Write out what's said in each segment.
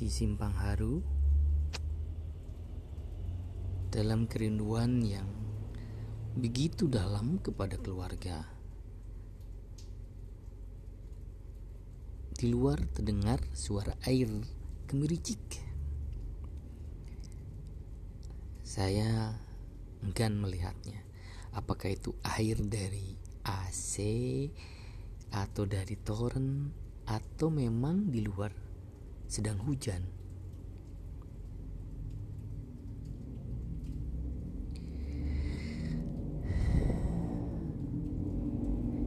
di simpang haru dalam kerinduan yang begitu dalam kepada keluarga. Di luar terdengar suara air kemericik. Saya enggan melihatnya. Apakah itu air dari AC atau dari toren atau memang di luar sedang hujan.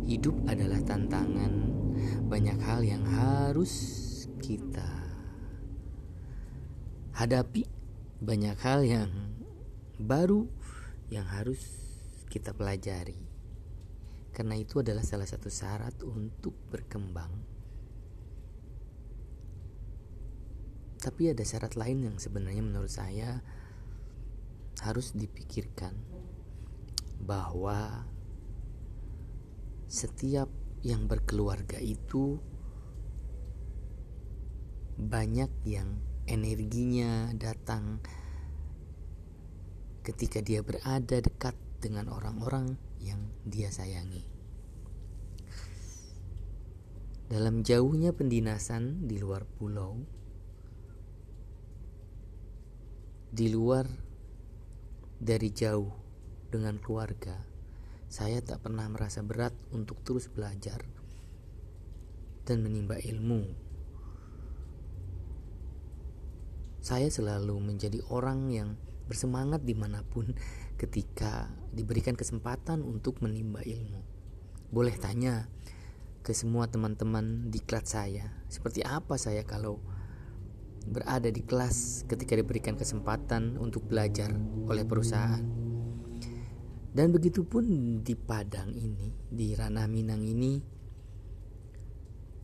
Hidup adalah tantangan, banyak hal yang harus kita hadapi, banyak hal yang baru yang harus kita pelajari. Karena itu adalah salah satu syarat untuk berkembang Tapi ada syarat lain yang sebenarnya menurut saya harus dipikirkan bahwa setiap yang berkeluarga itu banyak yang energinya datang ketika dia berada dekat dengan orang-orang yang dia sayangi. Dalam jauhnya pendinasan di luar pulau, di luar dari jauh dengan keluarga, saya tak pernah merasa berat untuk terus belajar dan menimba ilmu. Saya selalu menjadi orang yang bersemangat di mana pun ketika diberikan kesempatan untuk menimba ilmu. Boleh tanya ke semua teman-teman di kelas saya, seperti apa saya kalau berada di kelas ketika diberikan kesempatan untuk belajar oleh perusahaan. Dan begitu pun di Padang ini, di Ranah Minang ini,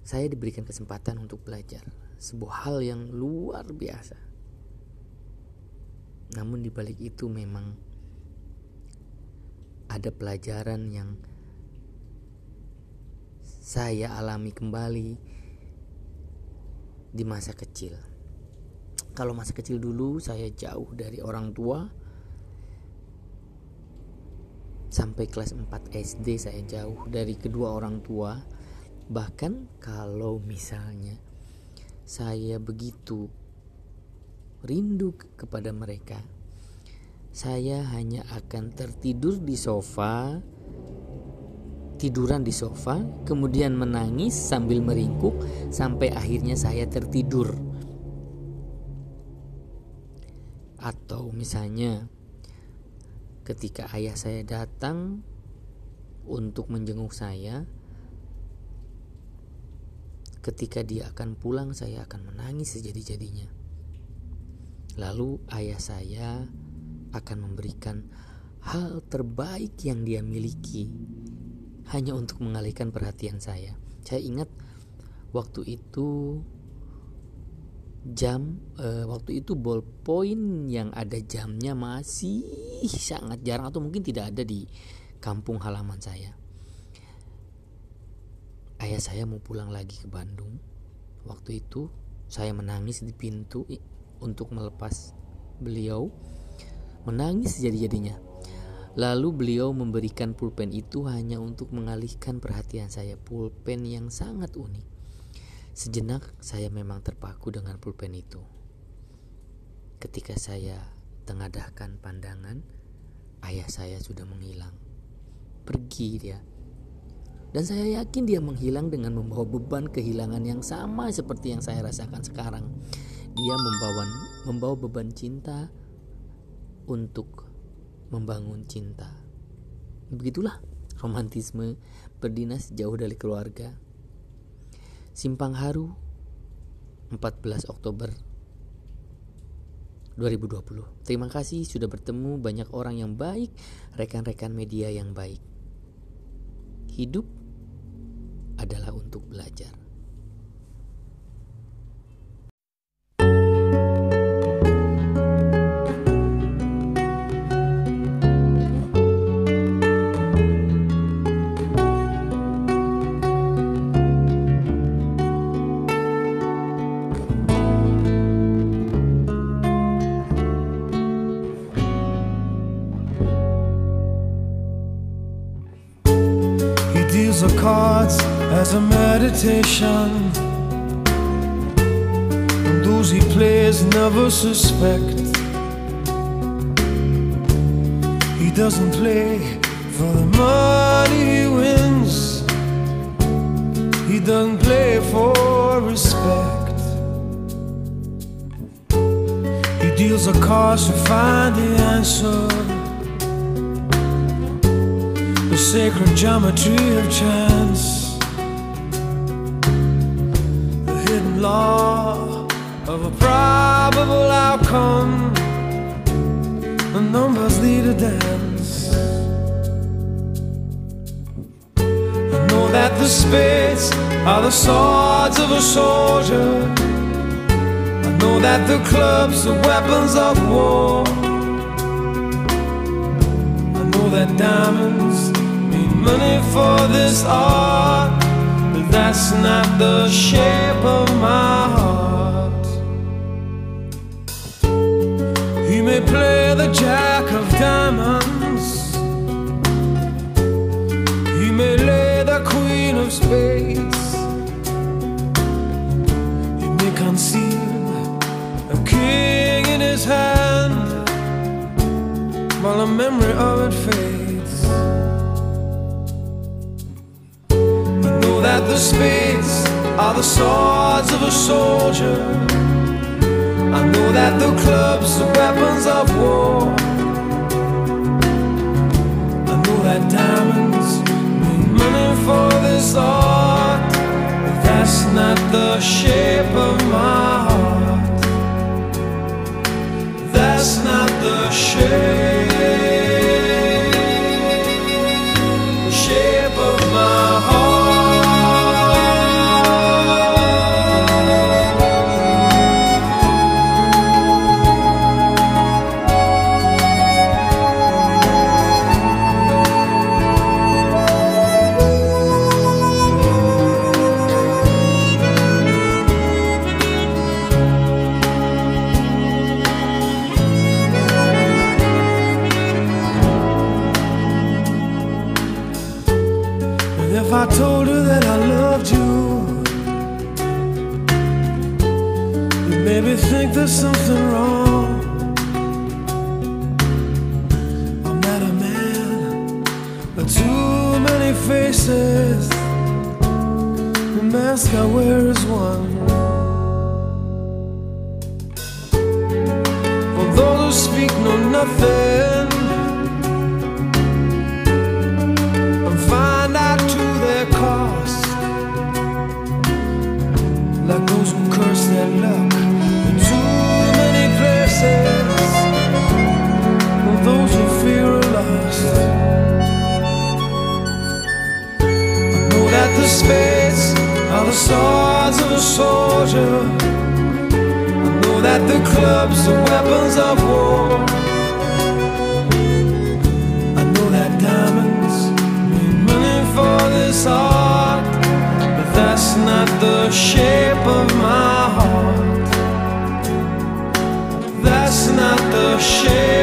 saya diberikan kesempatan untuk belajar. Sebuah hal yang luar biasa. Namun di balik itu memang ada pelajaran yang saya alami kembali di masa kecil kalau masa kecil dulu saya jauh dari orang tua. Sampai kelas 4 SD saya jauh dari kedua orang tua. Bahkan kalau misalnya saya begitu rindu kepada mereka saya hanya akan tertidur di sofa tiduran di sofa kemudian menangis sambil meringkuk sampai akhirnya saya tertidur Atau misalnya ketika ayah saya datang untuk menjenguk saya, ketika dia akan pulang saya akan menangis sejadi-jadinya. Lalu ayah saya akan memberikan hal terbaik yang dia miliki hanya untuk mengalihkan perhatian saya. Saya ingat waktu itu jam e, waktu itu ballpoint yang ada jamnya masih sangat jarang atau mungkin tidak ada di kampung halaman saya. Ayah saya mau pulang lagi ke Bandung. Waktu itu saya menangis di pintu untuk melepas beliau. Menangis jadi-jadinya. Lalu beliau memberikan pulpen itu hanya untuk mengalihkan perhatian saya. Pulpen yang sangat unik Sejenak saya memang terpaku dengan pulpen itu. Ketika saya tengadahkan pandangan, ayah saya sudah menghilang. Pergi dia. Dan saya yakin dia menghilang dengan membawa beban kehilangan yang sama seperti yang saya rasakan sekarang. Dia membawa membawa beban cinta untuk membangun cinta. Begitulah romantisme berdinas jauh dari keluarga Simpang Haru 14 Oktober 2020 Terima kasih sudah bertemu banyak orang yang baik Rekan-rekan media yang baik. Hidup adalah untuk belajar as a meditation. And those he plays never suspect. He doesn't play for the money he wins. He doesn't play for respect. He deals a cards to find the answer. Sacred geometry of chance. The hidden law of a probable outcome. The numbers lead a dance. I know that the spades are the swords of a soldier. I know that the clubs are weapons of war. I know that diamonds money for this art, but that's not the shape of my heart. He may play the jack of diamonds. He may lay the queen of spades. He may conceal a king in his hand while the memory of it fades. Spades are the swords of a soldier. I know that the clubs are weapons of war. I know that diamonds mean money for this art, but that's not the shape of my heart. That's not the shape, shape if I told her that I loved you, you maybe think there's something wrong. I'm not a man with too many faces. The mask I wear is one. For those who speak know nothing. Like those who curse their luck in too many places, or those who fear a loss. I know that the spades are the swords of a soldier. I know that the clubs are weapons of war. the shape of my heart. That's not the shape.